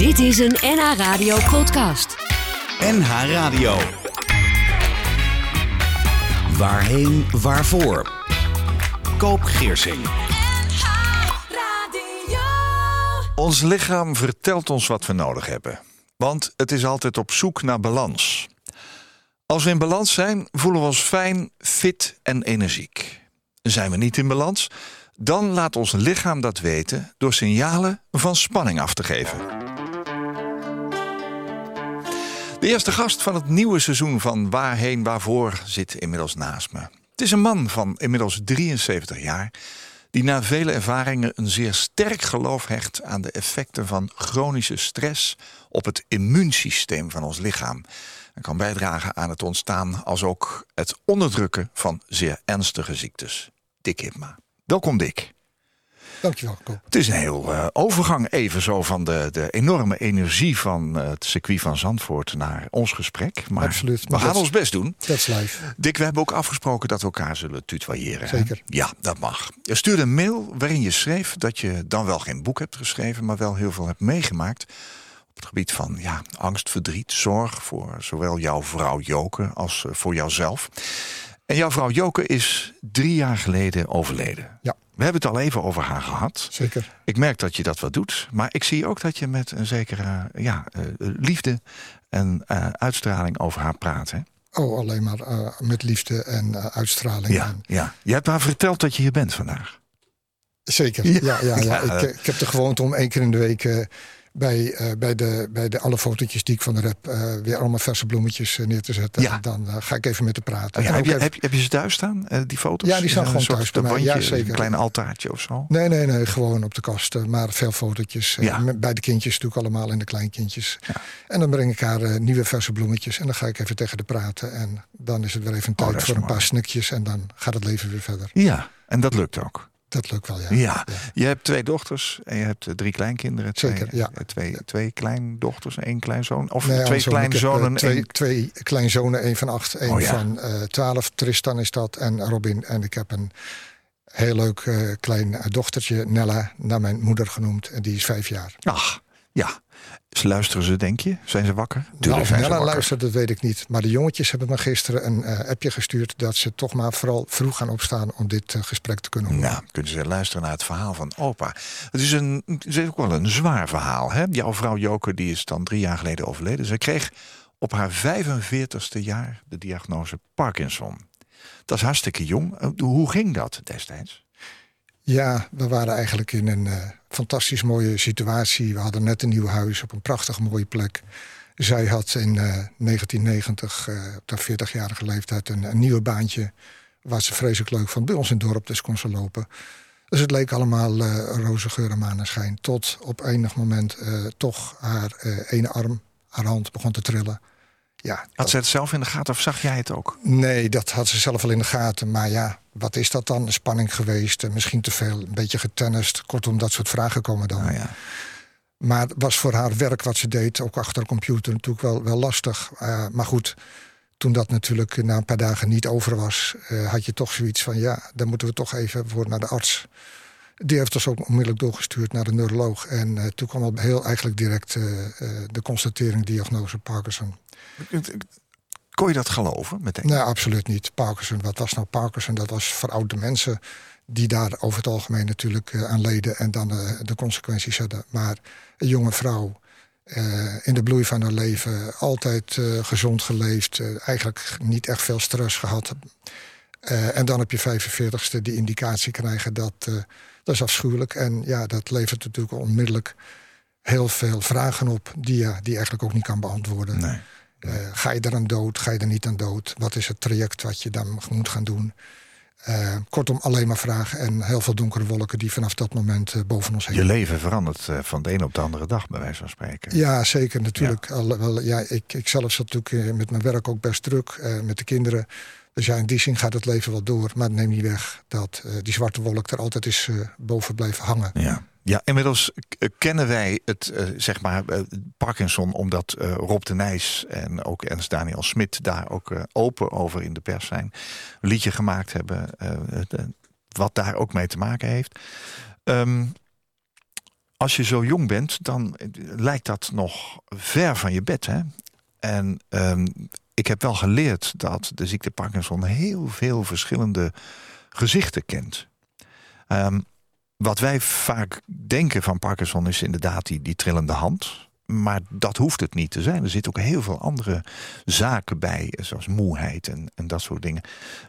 Dit is een NH Radio podcast. NH Radio. Waarheen, waarvoor? Koop Geersing. Ons lichaam vertelt ons wat we nodig hebben. Want het is altijd op zoek naar balans. Als we in balans zijn, voelen we ons fijn, fit en energiek. Zijn we niet in balans, dan laat ons lichaam dat weten door signalen van spanning af te geven. De eerste gast van het nieuwe seizoen van Waarheen Waarvoor zit inmiddels naast me. Het is een man van inmiddels 73 jaar die na vele ervaringen een zeer sterk geloof hecht aan de effecten van chronische stress op het immuunsysteem van ons lichaam. En kan bijdragen aan het ontstaan als ook het onderdrukken van zeer ernstige ziektes. Dick Hipma. Welkom Dick. Dankjewel, Koop. Het is een heel uh, overgang even zo van de, de enorme energie van uh, het circuit van Zandvoort naar ons gesprek. Maar Absoluut. we gaan ons best doen. Is live. Dick, we hebben ook afgesproken dat we elkaar zullen tutoyeren. hè? Zeker. Ja, dat mag. Je stuurde een mail waarin je schreef dat je dan wel geen boek hebt geschreven, maar wel heel veel hebt meegemaakt op het gebied van ja, angst, verdriet, zorg voor zowel jouw vrouw Joke als uh, voor jouzelf. En jouw vrouw Joke is drie jaar geleden overleden. Ja. We hebben het al even over haar gehad. Zeker. Ik merk dat je dat wat doet. Maar ik zie ook dat je met een zekere ja, uh, liefde en uh, uitstraling over haar praat. Hè? Oh, alleen maar uh, met liefde en uitstraling. Ja, en... ja, je hebt haar verteld dat je hier bent vandaag. Zeker, ja. ja, ja, ja. Ik, ik, heb de gewoonte om één keer in de week bij, uh, bij, de, bij de alle fotootjes die ik van de heb uh, weer allemaal verse bloemetjes uh, neer te zetten. Ja. En dan ga ik even met haar praten. Oh ja, heb, je, even... heb, je, heb, je, ze thuis staan, die foto's? Ja, die staan gewoon thuis bij Ja, zeker. Een klein altaartje of zo? Nee, nee, nee, gewoon op de kast. Maar veel fotootjes. Ja. Bij de kindjes ik allemaal en de kleinkindjes. Ja. En dan breng ik haar nieuwe verse bloemetjes. En dan ga ik even tegen haar praten. En dan is het weer even tijd oh, voor een mooi. paar snikjes. En dan gaat het leven weer verder. Ja, en dat lukt ook. Dat lukt wel, ja. Ja. je hebt twee dochters en je hebt drie kleinkinderen. Twee, Zeker, ja. Twee, twee kleindochters en één kleinzoon. Of nee, twee kleinzonen. Uh, twee, één... twee kleinzonen, één van acht, één oh, ja. van uh, twaalf. Tristan is dat en Robin. En ik heb een heel leuk uh, klein dochtertje, Nella, naar mijn moeder genoemd. En die is vijf jaar. Ach, ja. Ze luisteren ze, denk je? Zijn ze wakker? Nou, of Nella luistert, dat weet ik niet. Maar de jongetjes hebben me gisteren een uh, appje gestuurd... dat ze toch maar vooral vroeg gaan opstaan om dit uh, gesprek te kunnen horen. Nou, kunnen ze luisteren naar het verhaal van opa. Het is, een, het is ook wel een zwaar verhaal. Hè? Jouw vrouw Joke die is dan drie jaar geleden overleden. Ze kreeg op haar 45ste jaar de diagnose Parkinson. Dat is hartstikke jong. Hoe ging dat destijds? Ja, we waren eigenlijk in een uh, fantastisch mooie situatie. We hadden net een nieuw huis op een prachtig mooie plek. Zij had in uh, 1990, uh, op haar 40-jarige leeftijd, een, een nieuwe baantje. Waar ze vreselijk leuk vond. Bij ons in het dorp, dus kon ze lopen. Dus het leek allemaal roze geur en maneschijn. Tot op enig moment toch haar ene arm, haar hand begon te trillen. Ja, had ze het zelf in de gaten of zag jij het ook? Nee, dat had ze zelf wel in de gaten. Maar ja, wat is dat dan? Spanning geweest? Misschien te veel, een beetje getennist. Kortom, dat soort vragen komen dan. Nou ja. Maar het was voor haar werk wat ze deed, ook achter een computer, natuurlijk wel, wel lastig. Uh, maar goed, toen dat natuurlijk na een paar dagen niet over was, uh, had je toch zoiets van: ja, dan moeten we toch even voor naar de arts. Die heeft ons ook onmiddellijk doorgestuurd naar de neuroloog. En uh, toen kwam al heel eigenlijk direct de constatering, diagnose Parkinson. Kon je dat geloven meteen? Nee, absoluut niet. Parkinson, wat was nou Parkinson? Dat was voor oude mensen die daar over het algemeen natuurlijk uh, aan leden en dan uh, de consequenties hadden. Maar een jonge vrouw uh, in de bloei van haar leven, altijd gezond geleefd, eigenlijk niet echt veel stress gehad. en dan op je 45ste die indicatie krijgen, dat, dat is afschuwelijk. En ja, dat levert natuurlijk onmiddellijk heel veel vragen op die je die eigenlijk ook niet kan beantwoorden. Nee. Uh, ga je er aan dood? Ga je er niet aan dood? Wat is het traject wat je dan moet gaan doen? Uh, kortom, alleen maar vragen en heel veel donkere wolken die vanaf dat moment uh, boven ons heen. Je leven verandert van de een op de andere dag, bij wijze van spreken. Ja, zeker, natuurlijk. Ja. Al, wel, ja, ik, ik zelf zat natuurlijk met mijn werk ook best druk, met de kinderen. Dus ja, in die zin gaat het leven wel door. Maar het neemt niet weg dat die zwarte wolk er altijd is boven blijven hangen. Ja. Ja, inmiddels kennen wij het, uh, zeg maar, uh, Parkinson... omdat Rob de Nijs en ook Ernst Daniel Smit... daar ook open over in de pers zijn. Een liedje gemaakt hebben, wat daar ook mee te maken heeft. Um, als je zo jong bent, dan lijkt dat nog ver van je bed. Hè? En ehm, ik heb wel geleerd dat de ziekte Parkinson heel veel verschillende gezichten kent. Ehm, wat wij vaak denken van Parkinson is inderdaad die, die trillende hand. Maar dat hoeft het niet te zijn. Er zitten ook heel veel andere zaken bij, zoals moeheid en, en dat soort dingen.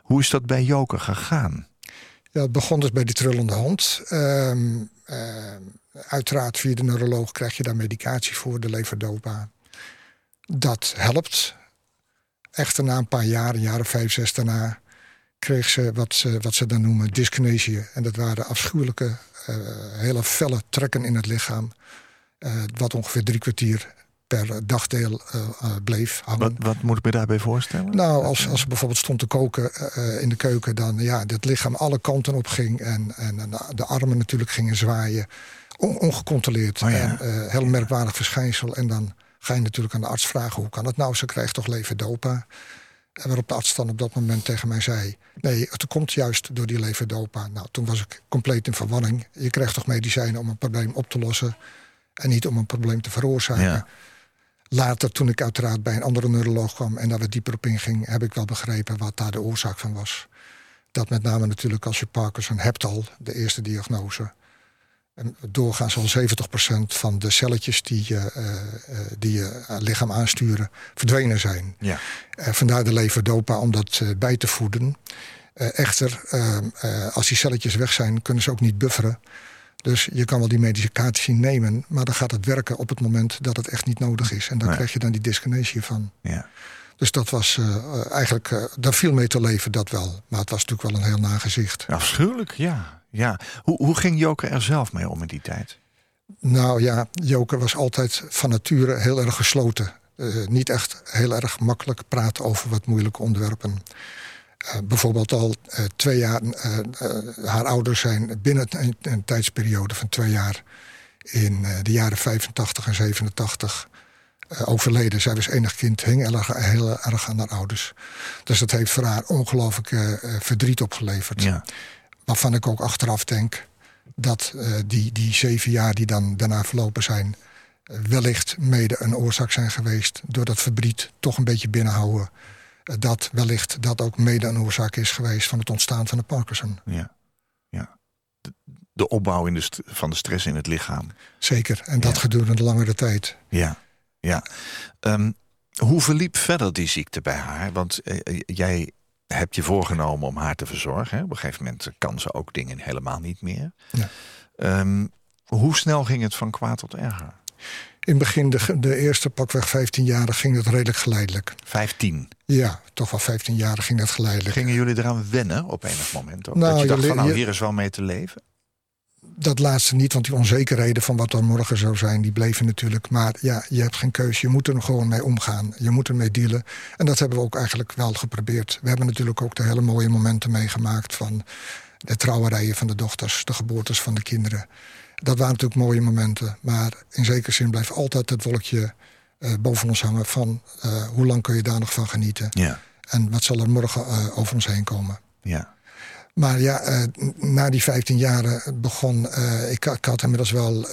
Hoe is dat bij Joker gegaan? Ja, het begon dus bij die trillende hand. Ehm, ehm, uiteraard via de neuroloog krijg je daar medicatie voor, de leverdopa. Dat helpt. Echter na een paar jaar, een jaar vijf, zes daarna... kreeg ze wat, ze wat ze dan noemen dyskinesie. En dat waren afschuwelijke, uh, hele felle trekken in het lichaam... Uh, wat ongeveer drie kwartier per dagdeel uh, uh, bleef hangen. Wat, wat, moet ik me daarbij voorstellen? Nou, als, als ze bijvoorbeeld stond te koken in de keuken... dan ja, het lichaam alle kanten op ging... en, en de armen natuurlijk gingen zwaaien. On, ongecontroleerd. Oh, ja. en, heel merkwaardig verschijnsel. En dan ga je natuurlijk aan de arts vragen... hoe kan het nou? Ze krijgt toch leverdopa? En waarop de arts dan op dat moment tegen mij zei... nee, het komt juist door die leverdopa. Nou, toen was ik compleet in verwarring. Je krijgt toch medicijnen om een probleem op te lossen... en niet om een probleem te veroorzaken... Ja. Later, toen ik uiteraard bij een andere neuroloog kwam en daar wat dieper op inging, heb ik wel begrepen wat daar de oorzaak van was. Dat met name natuurlijk als je Parkinson hebt al, de eerste diagnose. En doorgaans al 70% van de celletjes die je, uh, die je lichaam aansturen verdwenen zijn. Ja. Uh, vandaar de leverdopa om dat bij te voeden. echter, als die celletjes weg zijn, kunnen ze ook niet bufferen. Dus je kan wel die medicatie nemen, maar dan gaat het werken op het moment dat het echt niet nodig is. En dan Nee. krijg je dan die dyskinesie van. Ja. Dus dat was uh, eigenlijk, uh, daar viel mee te leven, dat wel. Maar het was natuurlijk wel een heel nagezicht. Afschuwelijk, ja. ja. Hoe, hoe ging Joker er zelf mee om in die tijd? Nou ja, Joker was altijd van nature heel erg gesloten. Uh, niet echt heel erg makkelijk praten over wat moeilijke onderwerpen. Uh, bijvoorbeeld al uh, twee jaar, haar ouders zijn binnen een, een, tijdsperiode van twee jaar in de jaren 85 en 87 overleden. Zij was enig kind, hing heel erg, heel erg aan haar ouders. Dus dat heeft voor haar ongelooflijk verdriet opgeleverd. Ja. Waarvan ik ook achteraf denk dat die, die zeven jaar die dan daarna verlopen zijn... wellicht mede een oorzaak zijn geweest... door dat verdriet toch een beetje binnenhouden dat wellicht dat ook mede een oorzaak is geweest van het ontstaan van de Parkinson. Ja, ja. De, de opbouw in de van de stress in het lichaam. Zeker, en dat ja. gedurende langere tijd. Ja, ja. Um, hoe verliep verder die ziekte bij haar? Want uh, jij hebt je voorgenomen om haar te verzorgen. Hè? Op een gegeven moment kan ze ook dingen helemaal niet meer. Ja. Um, hoe snel ging het van kwaad tot erger? In het begin, de, de eerste pakweg 15 jaar, ging het redelijk geleidelijk. 15? Ja, toch wel 15 jaar ging dat geleidelijk. Gingen jullie eraan wennen op enig moment? Ook? Nou, dat je dacht je, van, nou, hier is wel mee te leven? Dat laatste niet, want die onzekerheden van wat dan morgen zou zijn... die bleven natuurlijk. Maar ja, je hebt geen keuze. Je moet er gewoon mee omgaan. Je moet ermee dealen. En dat hebben we ook eigenlijk wel geprobeerd. We hebben natuurlijk ook de hele mooie momenten meegemaakt... van de trouwerijen van de dochters, de geboortes van de kinderen... Dat waren natuurlijk mooie momenten. Maar in zekere zin blijft altijd het wolkje uh, boven ons hangen... van uh, hoe lang kun je daar nog van genieten? Ja. En wat zal er morgen uh, over ons heen komen? Ja. Maar ja, na die 15 jaren begon... Ik, ik, had inmiddels wel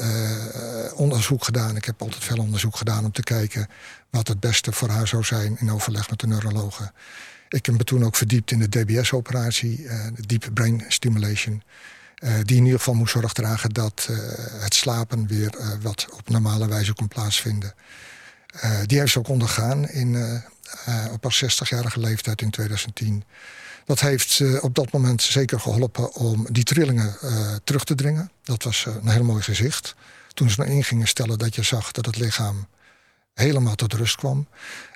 onderzoek gedaan. Ik heb altijd veel onderzoek gedaan om te kijken... wat het beste voor haar zou zijn in overleg met de neurologen. Ik heb me toen ook verdiept in de DBS-operatie, de Deep Brain Stimulation... Die in ieder geval moest zorg dragen dat het slapen weer wat op normale wijze kon plaatsvinden. die heeft ze ook ondergaan in, op haar 60-jarige leeftijd in 2010. Dat heeft op dat moment zeker geholpen om die trillingen terug te dringen. Dat was een heel mooi gezicht. Toen ze erin gingen stellen dat je zag dat het lichaam helemaal tot rust kwam.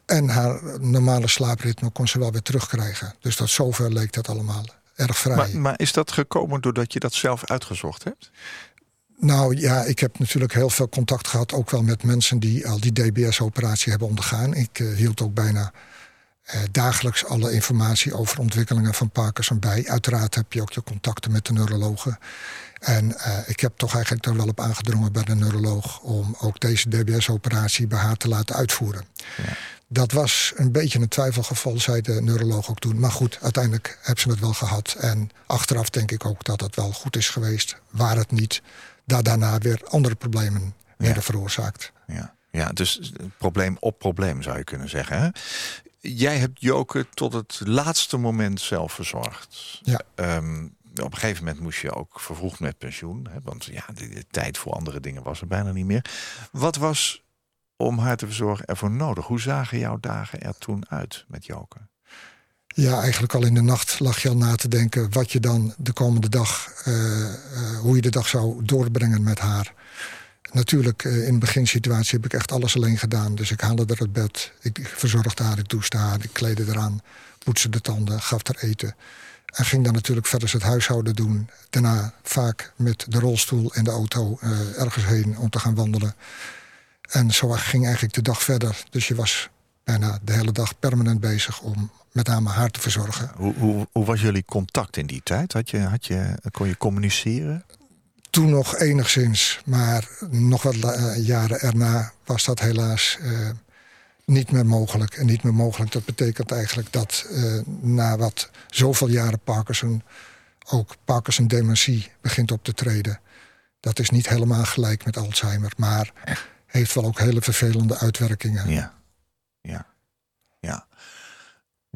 En haar normale slaapritme kon ze wel weer terugkrijgen. Dus dat zover leek dat allemaal erg vrij. Maar, maar, is dat gekomen doordat je dat zelf uitgezocht hebt? Nou ja, ik heb natuurlijk heel veel contact gehad... ook wel met mensen die al die DBS-operatie hebben ondergaan. Ik uh, hield ook bijna dagelijks alle informatie over ontwikkelingen van Parkinson bij. Uiteraard heb je ook je contacten met de neurologen. En uh, ik heb toch eigenlijk daar wel op aangedrongen bij de neuroloog... om ook deze DBS-operatie bij haar te laten uitvoeren. Ja. Dat was een beetje een twijfelgeval, zei de neuroloog ook toen. Maar goed, uiteindelijk hebben ze het wel gehad. En achteraf denk ik ook dat het wel goed is geweest. Waar het niet, daar daarna weer andere problemen werden veroorzaakt. Ja. ja, dus probleem op probleem zou je kunnen zeggen. Hè? Jij hebt Joke tot het laatste moment zelf verzorgd. Ja. Ehm, op een gegeven moment moest je ook vervroegd met pensioen. Hè, want ja, de, de, tijd voor andere dingen was er bijna niet meer. Wat was om haar te verzorgen ervoor nodig? Hoe zagen jouw dagen er toen uit met Joke? Ja, eigenlijk al in de nacht lag je al na te denken wat je dan de komende dag, uh, uh, hoe je de dag zou doorbrengen met haar. Natuurlijk, uh, in de beginsituatie heb ik echt alles alleen gedaan. Dus ik haalde er het bed, ik verzorgde haar, ik douchte haar, ik kleedde eraan, poetste de tanden, gaf haar eten. En ging dan natuurlijk verder het huishouden doen. Daarna vaak met de rolstoel en de auto ergens heen om te gaan wandelen. En zo ging eigenlijk de dag verder. Dus je was bijna de hele dag permanent bezig om met name haar te verzorgen. Hoe, hoe, hoe was jullie contact in die tijd? Had je, had je, kon je communiceren? Toen nog enigszins, maar nog wat uh, jaren erna was dat helaas uh, niet meer mogelijk. En niet meer mogelijk, dat betekent eigenlijk dat uh, na wat zoveel jaren Parkinson... ook Parkinson-dementie begint op te treden. Dat is niet helemaal gelijk met Alzheimer, maar heeft wel ook hele vervelende uitwerkingen. Ja, ja.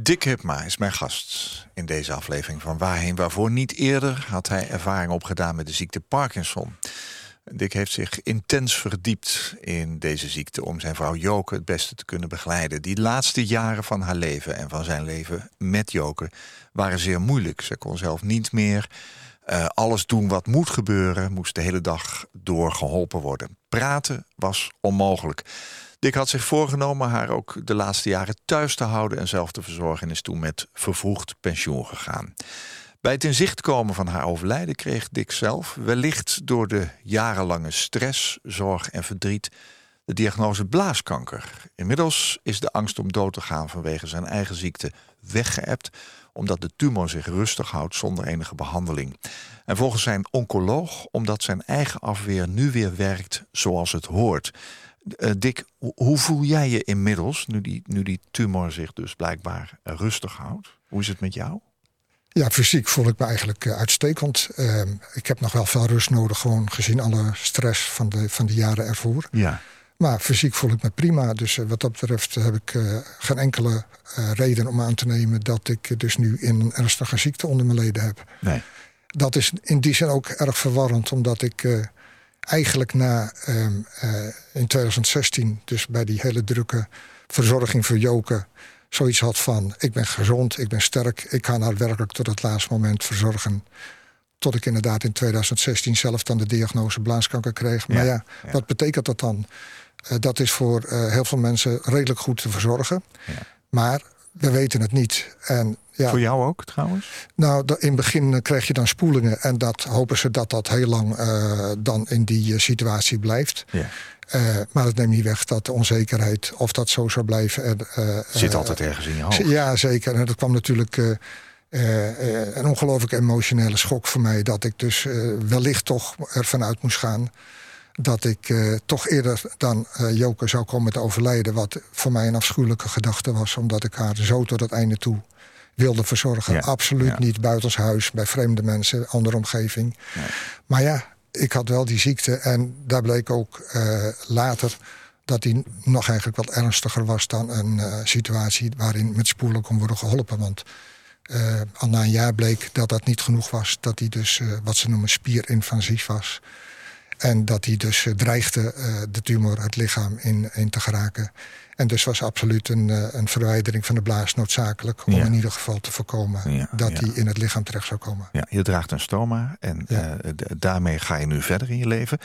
Dick Hipma is mijn gast in deze aflevering van Waarheen Waarvoor. Niet eerder had hij ervaring opgedaan met de ziekte Parkinson. Dick heeft zich intens verdiept in deze ziekte... om zijn vrouw Joke het beste te kunnen begeleiden. Die laatste jaren van haar leven en van zijn leven met Joke... waren zeer moeilijk. Ze kon zelf niet meer uh, alles doen wat moet gebeuren... moest de hele dag door geholpen worden. Praten was onmogelijk. Dick had zich voorgenomen haar ook de laatste jaren thuis te houden... en zelf te verzorgen en is toen met vervroegd pensioen gegaan. Bij het in zicht komen van haar overlijden kreeg Dick zelf... wellicht door de jarenlange stress, zorg en verdriet... de diagnose blaaskanker. Inmiddels is de angst om dood te gaan vanwege zijn eigen ziekte weggeëpt... omdat de tumor zich rustig houdt zonder enige behandeling. En volgens zijn oncoloog omdat zijn eigen afweer nu weer werkt zoals het hoort... Uh, Dick, hoe voel jij je inmiddels, nu die, nu die tumor zich dus blijkbaar uh, rustig houdt? Hoe is het met jou? Ja, fysiek voel ik me eigenlijk uh, uitstekend. Ehm, ik heb nog wel veel rust nodig, gewoon gezien alle stress van de, van de jaren ervoor. Ja. Maar fysiek voel ik me prima. Dus wat dat betreft heb ik geen enkele reden om aan te nemen... dat ik dus nu een ernstige ziekte onder mijn leden heb. Nee. Dat is in die zin ook erg verwarrend, omdat ik eigenlijk na um, uh, in 2016, dus bij die hele drukke verzorging voor Joke, zoiets had van: ik ben gezond, ik ben sterk, ik kan haar werkelijk tot het laatste moment verzorgen. Tot ik inderdaad in 2016 zelf dan de diagnose blaaskanker kreeg. Maar ja, ja, ja. wat betekent dat dan? Uh, dat is voor uh, heel veel mensen redelijk goed te verzorgen. Ja. Maar we weten het niet. En ja, Voor jou ook trouwens? Nou, in het begin krijg je dan spoelingen. En dat hopen ze dat dat heel lang uh, dan in die uh, situatie blijft. Ja. Uh, maar dat neemt niet weg dat de onzekerheid, of dat zo zou blijven. Zit altijd ergens in je hoofd. Ja, zeker. En dat kwam natuurlijk een ongelooflijk emotionele schok voor mij. Dat ik dus wellicht toch ervan uit moest gaan dat ik uh, toch eerder dan uh, Joke zou komen te overlijden. Wat voor mij een afschuwelijke gedachte was. Omdat ik haar zo tot het einde toe wilde verzorgen. Ja, Absoluut ja. niet buitenshuis, bij vreemde mensen, andere omgeving. Nee. Maar ja, ik had wel die ziekte. En daar bleek ook uh, later dat die nog eigenlijk wat ernstiger was... dan een situatie waarin met spoelen kon worden geholpen. Want al na een jaar bleek dat dat niet genoeg was. Dat die dus wat ze noemen spierinvasief was. En dat hij dus dreigde de tumor het lichaam in, in te geraken. En dus was absoluut een, uh, een verwijdering van de blaas noodzakelijk... om Ja. in ieder geval te voorkomen Ja, dat ja. hij in het lichaam terecht zou komen. Ja, je draagt een stoma en eh, daarmee ga je nu verder in je leven.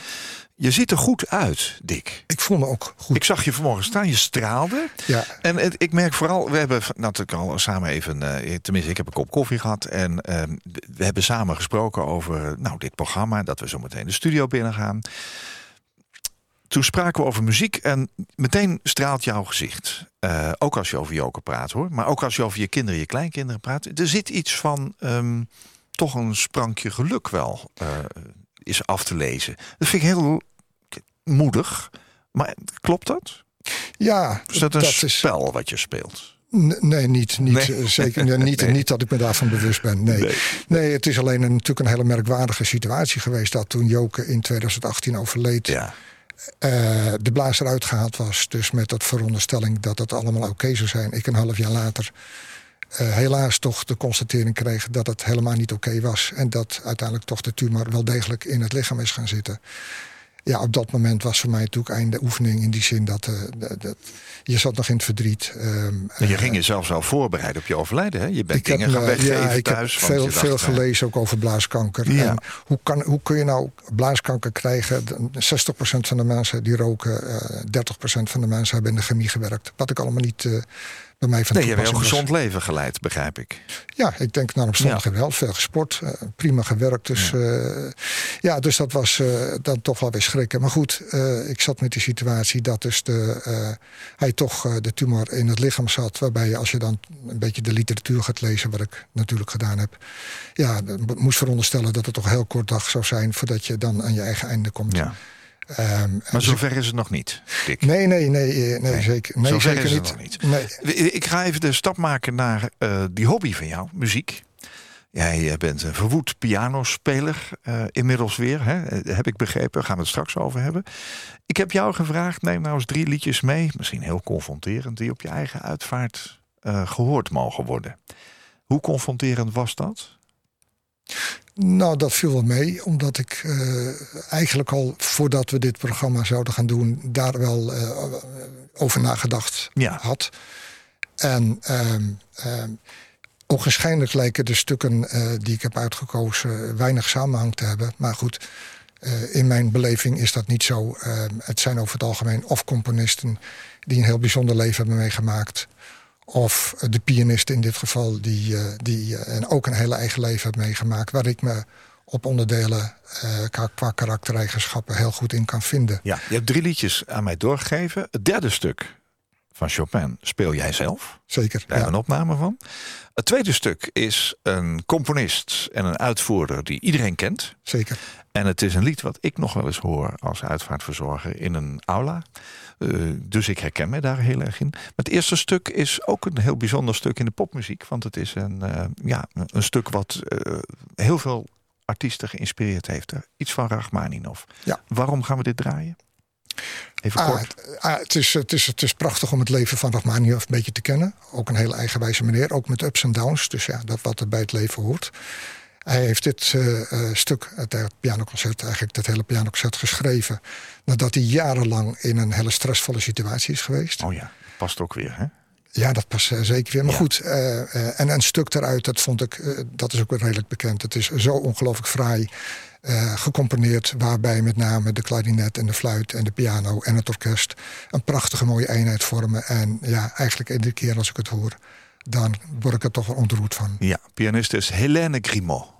Je ziet er goed uit, Dick. Ik voel me ook goed. Ik zag je vanmorgen staan, je straalde. Ja, En het, ik merk vooral, we hebben natuurlijk al samen even, eh, tenminste ik heb een kop koffie gehad. En eh, we hebben samen gesproken over nou, dit programma, dat we zo meteen de studio binnen gaan. Toen spraken we over muziek en meteen straalt jouw gezicht. Eh, ook als je over Joke praat hoor, maar ook als je over je kinderen, je kleinkinderen praat. Er zit iets van ehm, toch een sprankje geluk wel eh, is af te lezen. Dat vind ik heel moedig. Maar klopt dat? ja Is dat een dat is, spel wat je speelt? Nee, niet. niet eh, Zeker nee, niet, niet dat ik me daarvan bewust ben. Nee. Nee. nee. het is alleen een, natuurlijk een hele merkwaardige situatie geweest. Dat toen Joke in 2018 overleed, Ja. Eh, de blaas eruit gehaald was. Dus met dat veronderstelling dat het allemaal oké zou zijn. Ik een half jaar later eh, helaas toch de constatering kreeg dat het helemaal niet oké was. En dat uiteindelijk toch de tumor wel degelijk in het lichaam is gaan zitten. Ja, op dat moment was voor mij natuurlijk einde oefening in die zin dat, eh, dat- je zat nog in het verdriet. ehm, En je eh, ging jezelf al voorbereiden op je overlijden. Hè? Je bent ik heb, dingen gaan weggeven ja, ik thuis. heb veel, dacht, veel eh, gelezen ook over blaaskanker. Ja. En hoe, kan, hoe kun je nou blaaskanker krijgen? De- 60% van de mensen die roken, eh 30% van de mensen hebben in de chemie gewerkt. Wat ik allemaal niet eh, bij mij van Nee, je hebt een gezond leven geleid, begrijp ik. Ja, ik denk naar omstandigheden wel. Veel gesport, eh, prima gewerkt. Dus ja. ja, dus dat was eh, dan toch wel weer schrikken. Maar goed, eh, ik zat met die situatie dat dus de, eh, hij toch eh, de tumor in het lichaam zat. Waarbij je als je dan een beetje de literatuur gaat lezen, wat ik natuurlijk gedaan heb. Ja, moest veronderstellen dat het toch heel kort dag zou zijn voordat je dan aan je eigen einde komt. Ja. Ehm, Maar dus zover is het nog niet, Dick. Nee, nee, nee, eh, nee, Nee, zeker, nee zover zeker is het niet. nog niet. Nee. Ik ga even de stap maken naar eh, die hobby van jou, muziek. Jij eh, bent een verwoed pianospeler, eh, inmiddels weer, hè? Eh, heb ik begrepen. Daar gaan we het straks over hebben. Ik heb jou gevraagd, neem nou eens drie liedjes mee, misschien heel confronterend, die op je eigen uitvaart eh, gehoord mogen worden. Hoe confronterend was dat? Nou, dat viel wel mee, omdat ik eh, eigenlijk al voordat we dit programma zouden gaan doen, daar wel eh, over nagedacht Ja. had. En ehm ogenschijnlijk lijken de stukken eh, die ik heb uitgekozen weinig samenhang te hebben. Maar goed, in mijn beleving is dat niet zo. Ehm, het zijn over het algemeen of componisten die een heel bijzonder leven hebben meegemaakt. Of de pianist in dit geval, die, eh, die eh, en ook een hele eigen leven heeft meegemaakt. Waar ik me op onderdelen qua, qua karaktereigenschappen heel goed in kan vinden. Ja, je hebt drie liedjes aan mij doorgegeven. Het derde stuk van Chopin speel jij zelf. Zeker. Daar Ja. een opname van. Het tweede stuk is een componist en een uitvoerder die iedereen kent. Zeker. En het is een lied wat ik nog wel eens hoor als uitvaartverzorger in een aula. Eh, dus ik herken me daar heel erg in. Maar het eerste stuk is ook een heel bijzonder stuk in de popmuziek. Want het is een, eh, ja, een stuk wat eh, heel veel artiesten geïnspireerd heeft. Iets van Rachmaninoff. Ja. Waarom gaan we dit draaien? Even Ah, kort. het, ah, het, is, het, is, het is prachtig om het leven van Rachmaninoff een beetje te kennen. Ook een hele eigenwijze meneer, ook met ups en downs. Dus ja, dat wat er bij het leven hoort. Hij heeft dit eh, eh, stuk, het pianoconcert, eigenlijk het hele pianoconcert geschreven... nadat hij jarenlang in een hele stressvolle situatie is geweest. Oh ja, past ook weer hè? Ja, dat past eh, zeker weer. Maar Ja. goed, en een stuk eruit, dat vond ik, dat is ook wel redelijk bekend. Het is zo ongelooflijk fraai eh, gecomponeerd, waarbij met name de klarinet en de fluit en de piano en het orkest een prachtige mooie eenheid vormen. En ja, eigenlijk iedere keer als ik het hoor, dan word ik er toch wel ontroerd van. Ja, pianist is Helene Grimaud.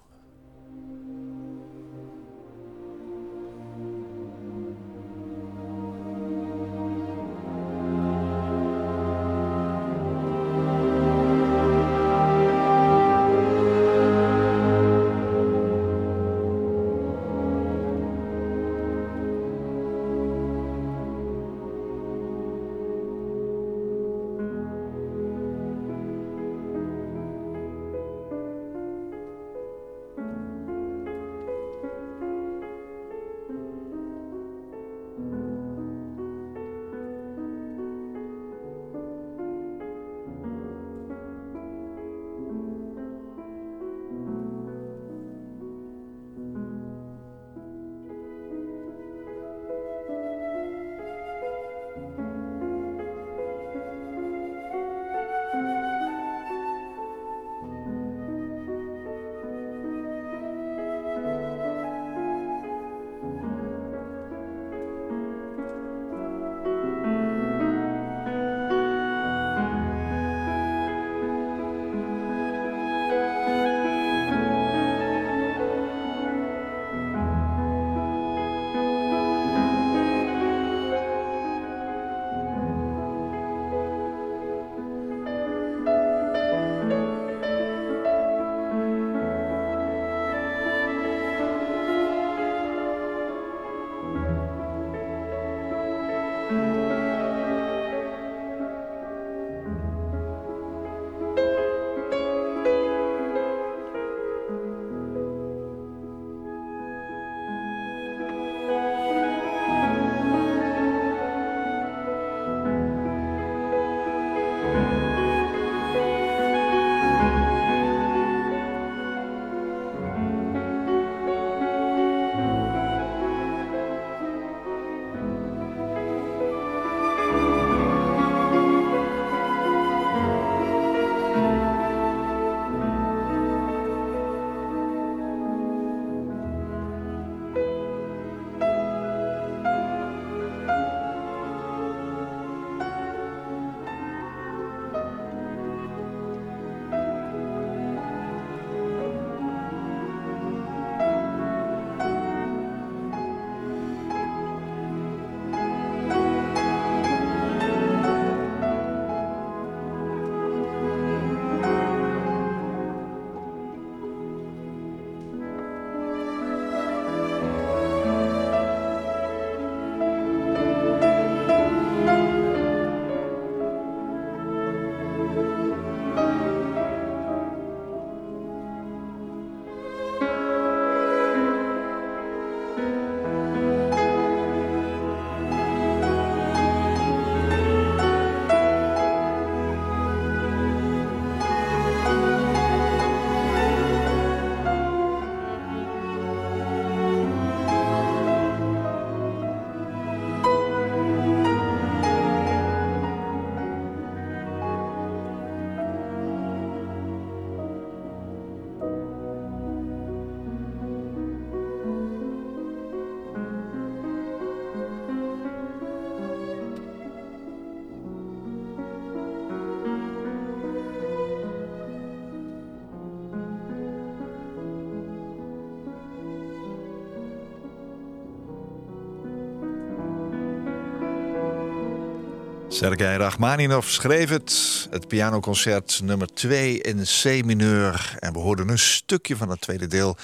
Sergei Rachmaninov schreef het. Het pianoconcert nummer 2 in C-mineur. En we hoorden een stukje van het tweede deel.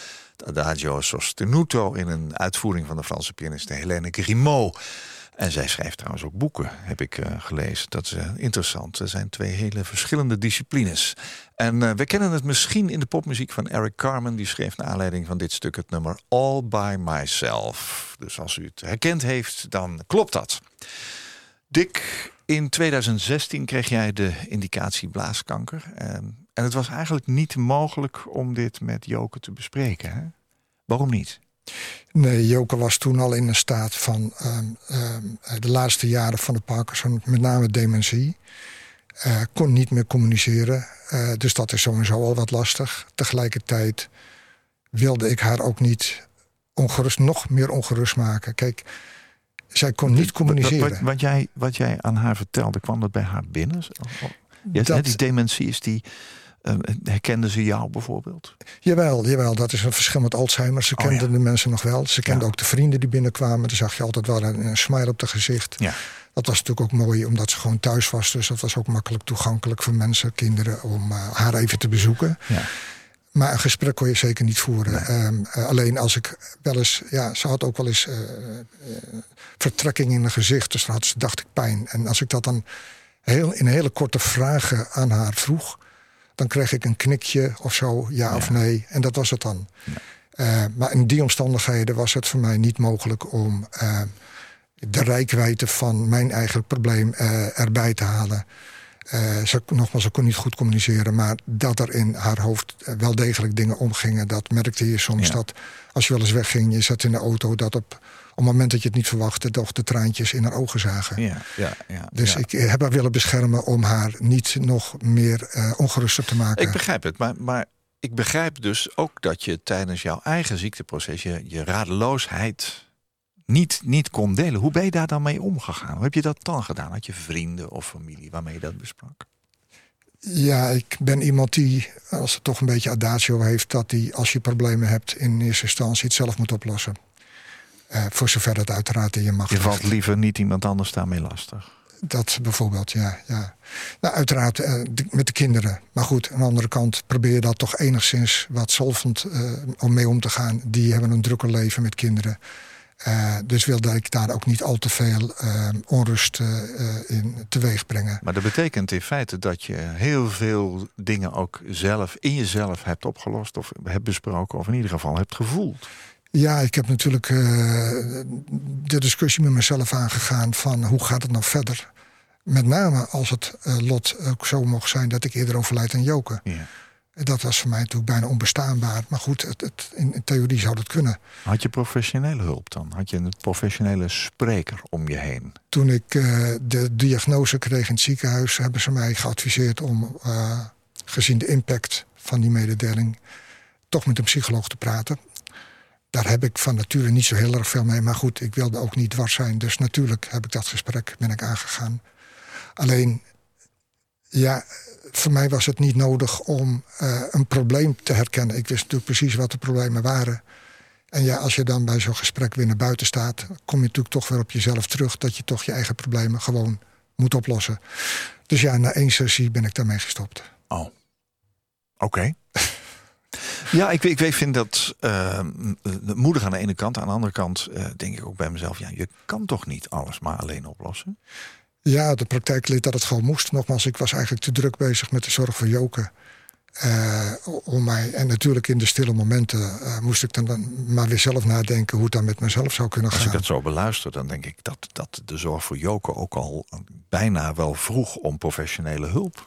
Adagio Sostenuto in een uitvoering van de Franse pianiste Helene Grimaud. En zij schrijft trouwens ook boeken, heb ik uh, gelezen. Dat is uh, interessant. Er zijn twee hele verschillende disciplines. En uh, we kennen het misschien in de popmuziek van Eric Carmen. Die schreef naar aanleiding van dit stuk het nummer All By Myself. Dus als u het herkend heeft, dan klopt dat. Dick, in 2016 kreeg jij de indicatie blaaskanker. En, en het was eigenlijk niet mogelijk om dit met Joke te bespreken. Hè? Waarom niet? Nee, Joke was toen al in een staat van um, um, de laatste jaren van de Parkinson, met name dementie. Uh, kon niet meer communiceren. Uh, dus dat is sowieso al wat lastig. Tegelijkertijd wilde ik haar ook niet ongerust, nog meer ongerust maken. Kijk, zij kon niet communiceren. Wat, wat, jij, wat jij aan haar vertelde, kwam dat bij haar binnen? Ja, dat, die dementie is die. Uh, herkende ze jou bijvoorbeeld? Jawel, jawel, dat is een verschil met Alzheimer. Ze kenden oh, ja. de mensen nog wel. Ze kenden ja. ook de vrienden die binnenkwamen. Daar zag je altijd wel een, een smile op de gezicht. Ja. Dat was natuurlijk ook mooi, omdat ze gewoon thuis was. Dus dat was ook makkelijk toegankelijk voor mensen, kinderen, om uh, haar even te bezoeken. Ja. Maar een gesprek kon je zeker niet voeren. Nee. Um, uh, alleen als ik wel eens... Ja, ze had ook wel eens uh, vertrekking in haar gezicht. Dus had ze, dacht ik, pijn. En als ik dat dan heel, in hele korte vragen aan haar vroeg... dan kreeg ik een knikje of zo, ja, ja. of nee. En dat was het dan. Ja. Uh, maar in die omstandigheden was het voor mij niet mogelijk om... De rijkwijde van mijn eigen probleem erbij te halen. Uh, ze, nogmaals, ze kon niet goed communiceren, maar dat er in haar hoofd wel degelijk dingen omgingen, dat merkte je soms. Ja. Dat als je wel eens wegging, je zat in de auto, dat op op het moment dat je het niet verwachtte, toch de traantjes in haar ogen zagen. Ja, ja, ja, dus ja. ik heb haar willen beschermen om haar niet nog meer uh, ongeruster te maken. Ik begrijp het, maar, maar ik begrijp dus ook dat je tijdens jouw eigen ziekteproces je, je radeloosheid niet, niet kon delen. Hoe ben je daar dan mee omgegaan? Hoe heb je dat dan gedaan? Had je vrienden of familie waarmee je dat besprak? Ja, ik ben iemand die, als het toch een beetje adagio heeft... dat die, als je problemen hebt, in eerste instantie het zelf moet oplossen. Uh, voor zover het uiteraard in je macht Je valt liever niet iemand anders daarmee lastig? Dat bijvoorbeeld, ja. ja. Nou, uiteraard uh, de, met de kinderen. Maar goed, aan de andere kant probeer je dat toch enigszins wat solvend uh, om mee om te gaan. Die hebben een drukker leven met kinderen. Uh, dus wilde ik daar ook niet al te veel uh, onrust uh, in teweeg brengen. Maar dat betekent in feite dat je heel veel dingen ook zelf in jezelf hebt opgelost of hebt besproken, of in ieder geval hebt gevoeld. Ja, ik heb natuurlijk de discussie met mezelf aangegaan van hoe gaat het nou verder? Met name als het lot ook zo mocht zijn dat ik eerder overlijd dan Joken. Ja. Dat was voor mij natuurlijk bijna onbestaanbaar. Maar goed, het, het, in, in, theorie zou dat kunnen. Had je professionele hulp dan? Had je een professionele spreker om je heen? Toen ik uh, de diagnose kreeg in het ziekenhuis... hebben ze mij geadviseerd om, uh, gezien de impact van die mededeling... toch met een psycholoog te praten. Daar heb ik van nature niet zo heel erg veel mee. Maar goed, ik wilde ook niet dwars zijn. Dus natuurlijk heb ik dat gesprek ben ik aangegaan. Alleen, ja voor mij was het niet nodig om uh, een probleem te herkennen. Ik wist natuurlijk precies wat de problemen waren. En ja, als je dan bij zo'n gesprek weer naar buiten staat... kom je natuurlijk toch weer op jezelf terug... dat je toch je eigen problemen gewoon moet oplossen. Dus ja, na één sessie ben ik daarmee gestopt. Oh, oké. Ja, ik, ik vind dat uh, moedig aan de ene kant. Aan de andere kant uh, denk ik ook bij mezelf... ja, je kan toch niet alles maar alleen oplossen? Ja, de praktijk leed dat het gewoon moest. Nogmaals, ik was eigenlijk te druk bezig met de zorg voor Joken. Uh, om mij, en natuurlijk in de stille momenten uh, moest ik dan maar weer zelf nadenken hoe het dan met mezelf zou kunnen gaan. Als ik dat zo beluister, dan denk ik dat, dat de zorg voor Joken ook al bijna wel vroeg om professionele hulp.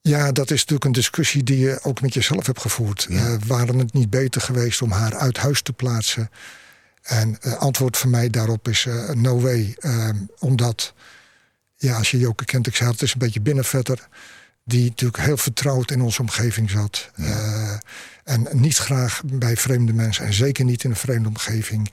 Ja, dat is natuurlijk een discussie die je ook met jezelf hebt gevoerd. Ja. Uh, waren het niet beter geweest om haar uit huis te plaatsen? En het uh, antwoord van mij daarop is uh, no way. Um, omdat, ja, als je Joke kent, ik zei het is een beetje binnenvetter. Die natuurlijk heel vertrouwd in onze omgeving zat. Ja. Uh, En niet graag bij vreemde mensen en zeker niet in een vreemde omgeving.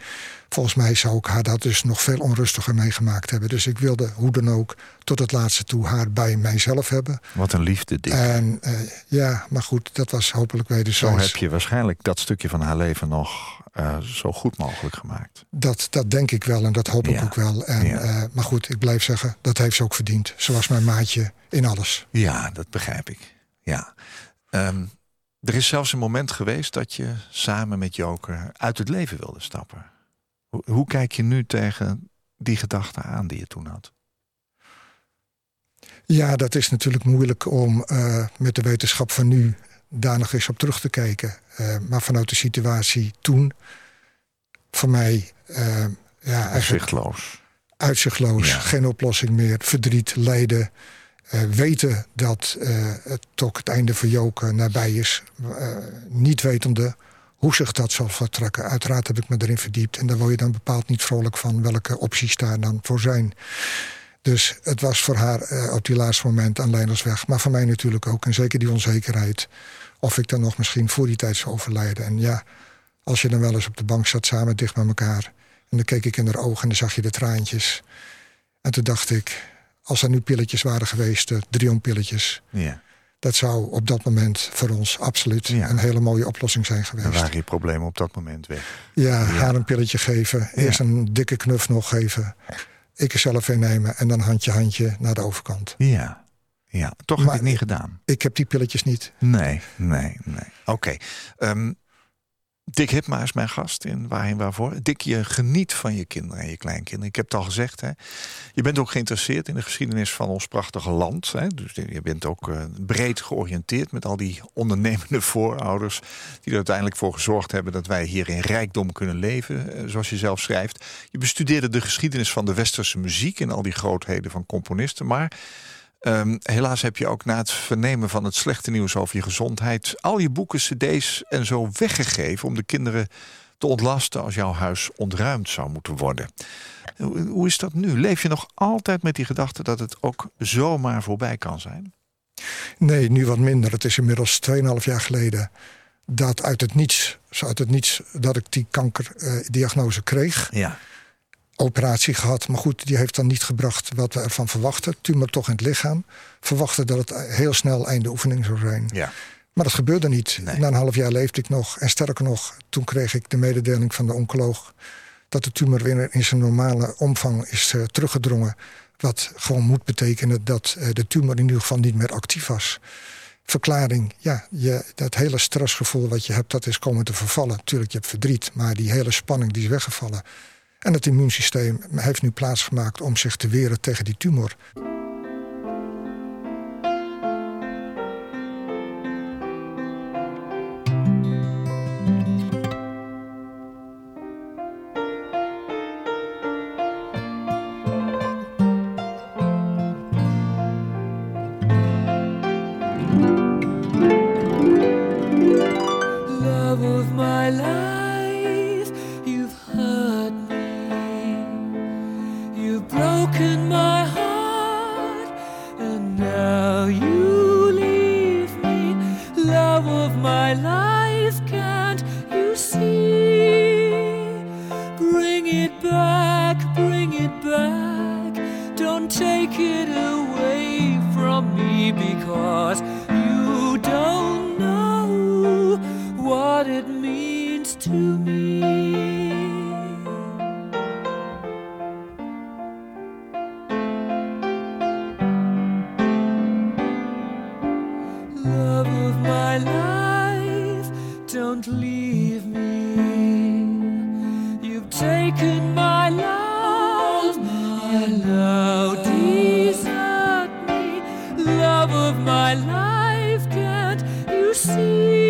Volgens mij zou ik haar dat dus nog veel onrustiger meegemaakt hebben. Dus ik wilde hoe dan ook tot het laatste toe haar bij mijzelf hebben. Wat een liefde. En uh, ja, maar goed, dat was hopelijk wederzijds. Zo heb je waarschijnlijk dat stukje van haar leven nog uh, zo goed mogelijk gemaakt. Dat, dat denk ik wel en dat hoop ik ook wel. En, ja. uh, maar goed, ik blijf zeggen, dat heeft ze ook verdiend. Ze was mijn maatje in alles. Ja, dat begrijp ik. Ja. Um, er is zelfs een moment geweest dat je samen met Joker uit het leven wilde stappen. Hoe, hoe kijk je nu tegen die gedachte aan die je toen had? Ja, dat is natuurlijk moeilijk om uh, met de wetenschap van nu daar nog eens op terug te kijken. Uh, maar vanuit de situatie toen, voor mij. Uh, ja, Uitzichtloos. Uitzichtloos, ja. geen oplossing meer, verdriet, lijden. Uh, weten dat het toch het einde voor Joke nabij is. niet wetende hoe zich dat zal vertrekken. Uiteraard heb ik me erin verdiept. En daar word je dan bepaald niet vrolijk van welke opties daar dan voor zijn. Dus het was voor haar op die laatste moment aan Leinersweg. Maar voor mij natuurlijk ook. En zeker die onzekerheid. Of ik dan nog misschien voor die tijd zou overlijden. En ja, als je dan wel eens op de bank zat samen dicht bij elkaar. En dan keek ik in haar ogen en dan zag je de traantjes. En toen dacht ik, als er nu pilletjes waren geweest, de Drion-pilletjes. Ja. Dat zou op dat moment voor ons absoluut ja. een hele mooie oplossing zijn geweest. Dan waren je problemen op dat moment weg. Ja, ja. haar een pilletje geven. Eerst een dikke knuf nog geven. Ik er zelf innemen en dan handje handje naar de overkant. Ja, ja. toch maar heb je het niet gedaan. Ik heb die pilletjes niet. Nee, nee, nee. Oké. Okay. Um, Dick Hipma is mijn gast in Waarheen Waarvoor. Dick, je geniet van je kinderen en je kleinkinderen. Ik heb het al gezegd, hè. je bent ook geïnteresseerd in de geschiedenis van ons prachtige land. Hè. Dus je bent ook uh, breed georiënteerd met al die ondernemende voorouders... die er uiteindelijk voor gezorgd hebben dat wij hier in rijkdom kunnen leven, uh, zoals je zelf schrijft. Je bestudeerde de geschiedenis van de westerse muziek... en al die grootheden van componisten, maar... Um, helaas heb je ook na het vernemen van het slechte nieuws over je gezondheid al je boeken, cd's en zo weggegeven om de kinderen te ontlasten als jouw huis ontruimd zou moeten worden. Hoe, is dat nu? Leef je nog altijd met die gedachte dat het ook zomaar voorbij kan zijn? Nee, nu wat minder. Het is inmiddels 2,5 jaar geleden dat uit het niets, uit het niets dat ik die kankerdiagnose uh, kreeg. Ja operatie gehad. Maar goed, die heeft dan niet gebracht wat we ervan verwachten. Tumor toch in het lichaam. Verwachten dat het heel snel einde oefening zou zijn. Ja. Maar dat gebeurde niet. Nee. Na een half jaar leefde ik nog. En sterker nog, toen kreeg ik de mededeling van de oncoloog... dat de tumor weer in zijn normale omvang is uh, teruggedrongen. Wat gewoon moet betekenen dat uh, de tumor in ieder geval niet meer actief was. Verklaring, ja, je, dat hele stressgevoel wat je hebt, dat is komen te vervallen. Tuurlijk, je hebt verdriet, maar die hele spanning die is weggevallen. En het immuunsysteem heeft nu plaatsgemaakt om zich te weren tegen die tumor. taken my love, my melodies at me, love of my life, can't you see?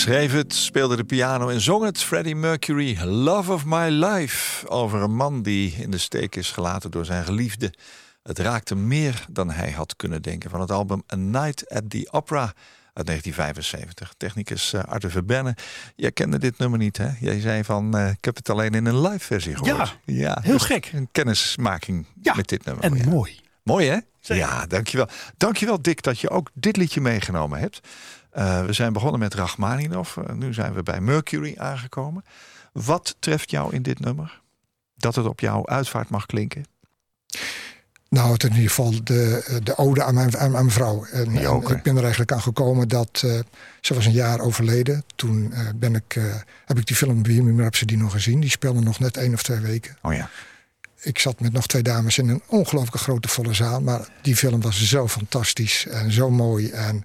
Schreef het, speelde de piano en zong het. Freddie Mercury, Love of My Life. Over een man die in de steek is gelaten door zijn geliefde. Het raakte meer dan hij had kunnen denken. Van het album A Night at the Opera uit 1975. Technicus uh, Arthur Verbenne. Jij kende dit nummer niet, hè? Jij zei van, uh, ik heb het alleen in een live versie gehoord. Ja, ja heel dus gek. Een kennismaking ja, met dit nummer. En ja. mooi. Mooi, hè? Zeker. Ja, dankjewel. Dankjewel, Dick, dat je ook dit liedje meegenomen hebt. Uh, we zijn begonnen met Rachmaninov. Uh, nu zijn we bij Mercury aangekomen. Wat treft jou in dit nummer? Dat het op jouw uitvaart mag klinken? Nou, het is in ieder geval de, de ode aan mijn, aan mijn vrouw. En, en ik ben er eigenlijk aan gekomen dat... Uh, ze was een jaar overleden. Toen ben ik, heb ik die film Bohemian Rhapsody nog gezien. Die speelde nog net één of twee weken. Oh ja. Ik zat met nog twee dames in een ongelooflijke grote volle zaal. Maar die film was zo fantastisch en zo mooi. En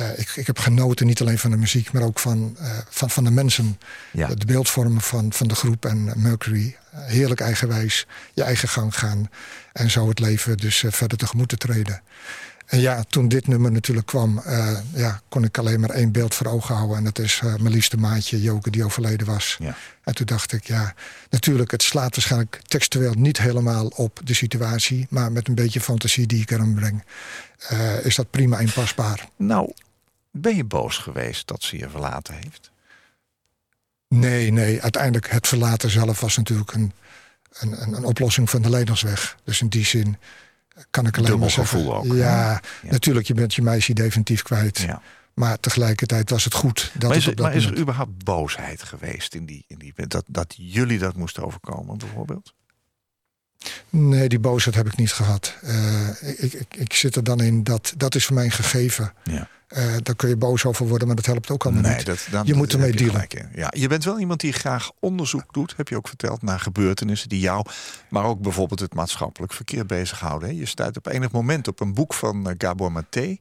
uh, ik, ik, heb genoten niet alleen van de muziek, maar ook van, uh, van, van de mensen. Ja. De beeldvormen van, van de groep en Mercury. Heerlijk eigenwijs, je eigen gang gaan. En zo het leven dus uh, verder tegemoet te treden. En ja, toen dit nummer natuurlijk kwam, ja, kon ik alleen maar één beeld voor ogen houden. En dat is mijn liefste maatje, Joke, die overleden was. Ja. En toen dacht ik, ja, natuurlijk, het slaat waarschijnlijk textueel niet helemaal op de situatie. Maar met een beetje fantasie die ik erin breng, is dat prima inpasbaar. Nou, ben je boos geweest dat ze je verlaten heeft? Nee, nee. Uiteindelijk het verlaten zelf was natuurlijk een, een, een, een oplossing van de leidersweg. Dus in die zin kan ik alleen Dubbel maar zeggen... ook. Ja, Ja. natuurlijk, je bent je meisje definitief kwijt. Ja. Maar tegelijkertijd was het goed dat Maar is, het op er, dat maar is er überhaupt boosheid geweest in die, in die dat, dat jullie dat moesten overkomen, bijvoorbeeld? Nee, die boosheid heb ik niet gehad. Eh, ik, ik, ik zit er dan in dat dat is voor mij een gegeven. Ja. Eh, daar kun je boos over worden, maar dat helpt ook allemaal Nee, niet. dat, dan, Je moet ermee dealen. Ja, je bent wel iemand die graag onderzoek doet, heb je ook verteld, naar gebeurtenissen die jou, maar ook bijvoorbeeld het maatschappelijk verkeer bezighouden. hè. Je stuit op enig moment op een boek van eh, Gabor Maté.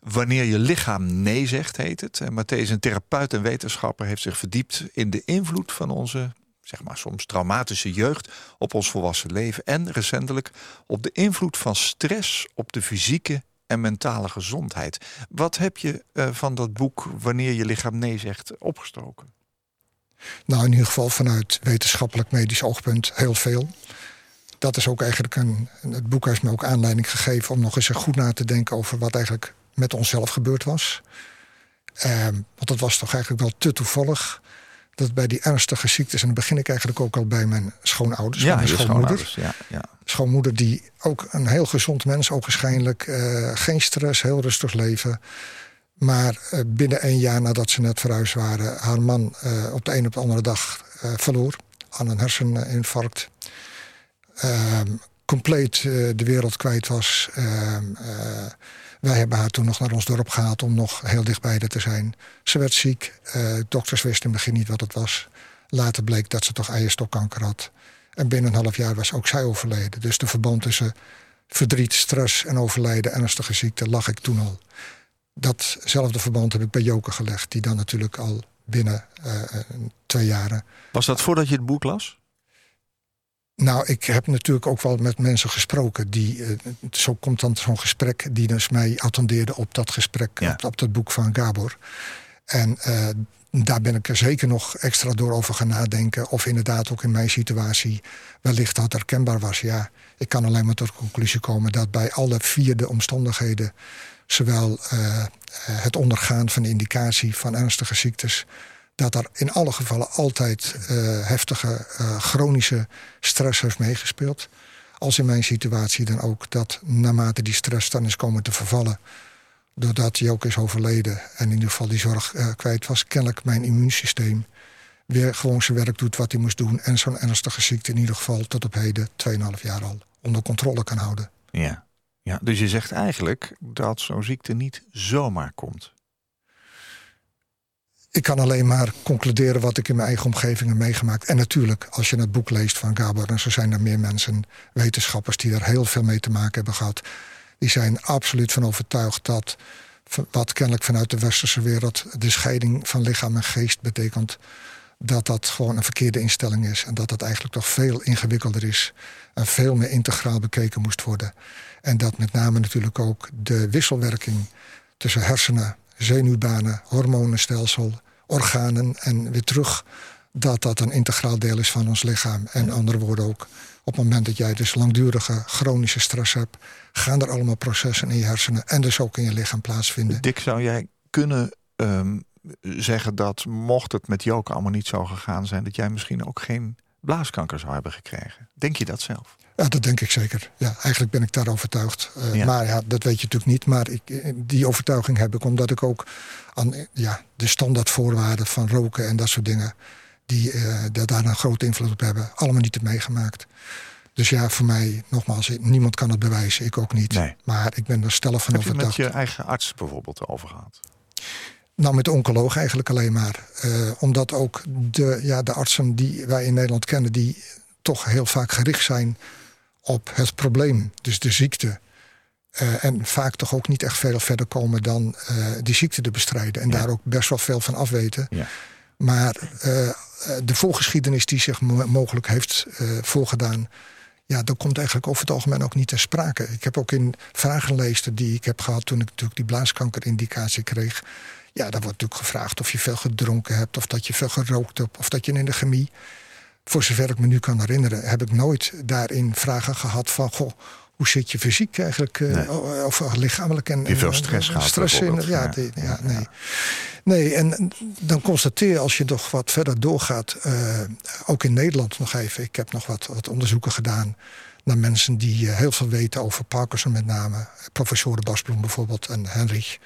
Wanneer je lichaam nee zegt, heet het. En is een therapeut en wetenschapper, heeft zich verdiept in de invloed van onze, zeg maar soms traumatische jeugd op ons volwassen leven. En recentelijk op de invloed van stress op de fysieke en mentale gezondheid. Wat heb je eh, van dat boek Wanneer je lichaam nee zegt opgestoken? Nou, in ieder geval vanuit wetenschappelijk medisch oogpunt heel veel. Dat is ook eigenlijk een. Het boek heeft me ook aanleiding gegeven om nog eens goed na te denken over wat eigenlijk met onszelf gebeurd was. Ehm, want dat was toch eigenlijk wel te toevallig. Dat bij die ernstige ziektes, en dan begin ik eigenlijk ook al bij mijn schoonouders, bij mijn schoonmoeder. schoonouders. Ja, ja. Schoonmoeder die ook een heel gezond mens, ogenschijnlijk. eh geen stress, heel rustig leven. Maar eh, binnen één jaar nadat ze net verhuisd waren, haar man eh, op de een op de andere dag verloor aan een herseninfarct. Ehm, compleet de wereld kwijt was. Ehm, eh, wij hebben haar toen nog naar ons dorp gehaald om nog heel dichtbij haar te zijn. Ze werd ziek. Dokters wisten in het begin niet wat het was. Later bleek dat ze toch eierstokkanker had. En binnen een half jaar was ook zij overleden. Dus de verband tussen verdriet, stress en overlijden, ernstige ziekte, lag ik toen al. Datzelfde verband heb ik bij Joke gelegd, die dan natuurlijk al binnen eh, eh, twee jaren. Was dat voordat je het boek las? Nou, ik heb natuurlijk ook wel met mensen gesproken. Die, eh, zo komt dan zo'n gesprek die dus mij attendeerde op dat gesprek, Ja. op, op dat boek van Gabor. En daar ben ik er zeker nog extra door over gaan nadenken. Of inderdaad ook in mijn situatie wellicht dat herkenbaar was. Ja, ik kan alleen maar tot de conclusie komen dat bij alle vier de omstandigheden, zowel eh, het ondergaan van de indicatie van ernstige ziektes, dat er in alle gevallen altijd eh, heftige eh, chronische stress heeft meegespeeld. Als in mijn situatie dan ook dat naarmate die stress dan is komen te vervallen, doordat hij ook is overleden en in ieder geval die zorg eh, kwijt was, kennelijk mijn immuunsysteem weer gewoon zijn werk doet wat hij moest doen en zo'n ernstige ziekte in ieder geval tot op heden 2,5 jaar al onder controle kan houden. Ja. ja. Dus je zegt eigenlijk dat zo'n ziekte niet zomaar komt. ik kan alleen maar concluderen wat ik in mijn eigen omgeving heb meegemaakt. En natuurlijk, als je het boek leest van Gabor, en zo zijn er meer mensen, wetenschappers, die er heel veel mee te maken hebben gehad. Die zijn absoluut van overtuigd dat wat kennelijk vanuit de westerse wereld de scheiding van lichaam en geest betekent, dat dat gewoon een verkeerde instelling is. En dat dat eigenlijk toch veel ingewikkelder is en veel meer integraal bekeken moest worden. En dat met name natuurlijk ook de wisselwerking tussen hersenen, zenuwbanen, hormonenstelsel, organen en weer terug, dat dat een integraal deel is van ons lichaam. En andere woorden ook, op het moment dat jij dus langdurige chronische stress hebt, gaan er allemaal processen in je hersenen en dus ook in je lichaam plaatsvinden. Dick, zou jij kunnen ehm, zeggen dat mocht het met Joke allemaal niet zo gegaan zijn, dat jij misschien ook geen blaaskanker zou hebben gekregen? Denk je dat zelf? Ja, dat denk ik zeker. Ja, eigenlijk ben ik daar overtuigd. Uh, Ja. Maar ja, dat weet je natuurlijk niet. Maar ik, eh, die overtuiging heb ik omdat ik ook aan eh, ja, de standaardvoorwaarden van roken en dat soort dingen, die eh, daar daar een grote invloed op hebben, allemaal niet heb meegemaakt. Dus ja, voor mij, nogmaals, niemand kan het bewijzen, ik ook niet. Nee. Maar ik ben er stellig van Heb je overtuigd. met je eigen arts bijvoorbeeld over gehad? Nou, met de oncoloog eigenlijk alleen maar. Eh, omdat ook de, ja, de artsen die wij in Nederland kennen, die toch heel vaak gericht zijn op het probleem, dus de ziekte. Eh, en vaak toch ook niet echt veel verder komen dan eh, die ziekte te bestrijden. En Ja. daar ook best wel veel van afweten. Ja. Maar de voorgeschiedenis die zich mo- mogelijk heeft voorgedaan. Ja, dat komt eigenlijk over het algemeen ook niet ter sprake. Ik heb ook in vragenlijsten die ik heb gehad toen ik natuurlijk die blaaskankerindicatie kreeg. Ja, daar wordt natuurlijk gevraagd of je veel gedronken hebt, of dat je veel gerookt hebt, of dat je in de chemie. Voor zover ik me nu kan herinneren, heb ik nooit daarin vragen gehad van hoe zit je fysiek eigenlijk, eh, Nee. of lichamelijk en je veel en- stress en- gehad stress in, ja, Ja. die- nee. Nee, en dan constateer je als je nog wat verder doorgaat, eh, ook in Nederland nog even. Ik heb nog wat, wat onderzoeken gedaan naar mensen die eh, heel veel weten over Parkinson met name. Professoren Basbloem bijvoorbeeld en Henrich.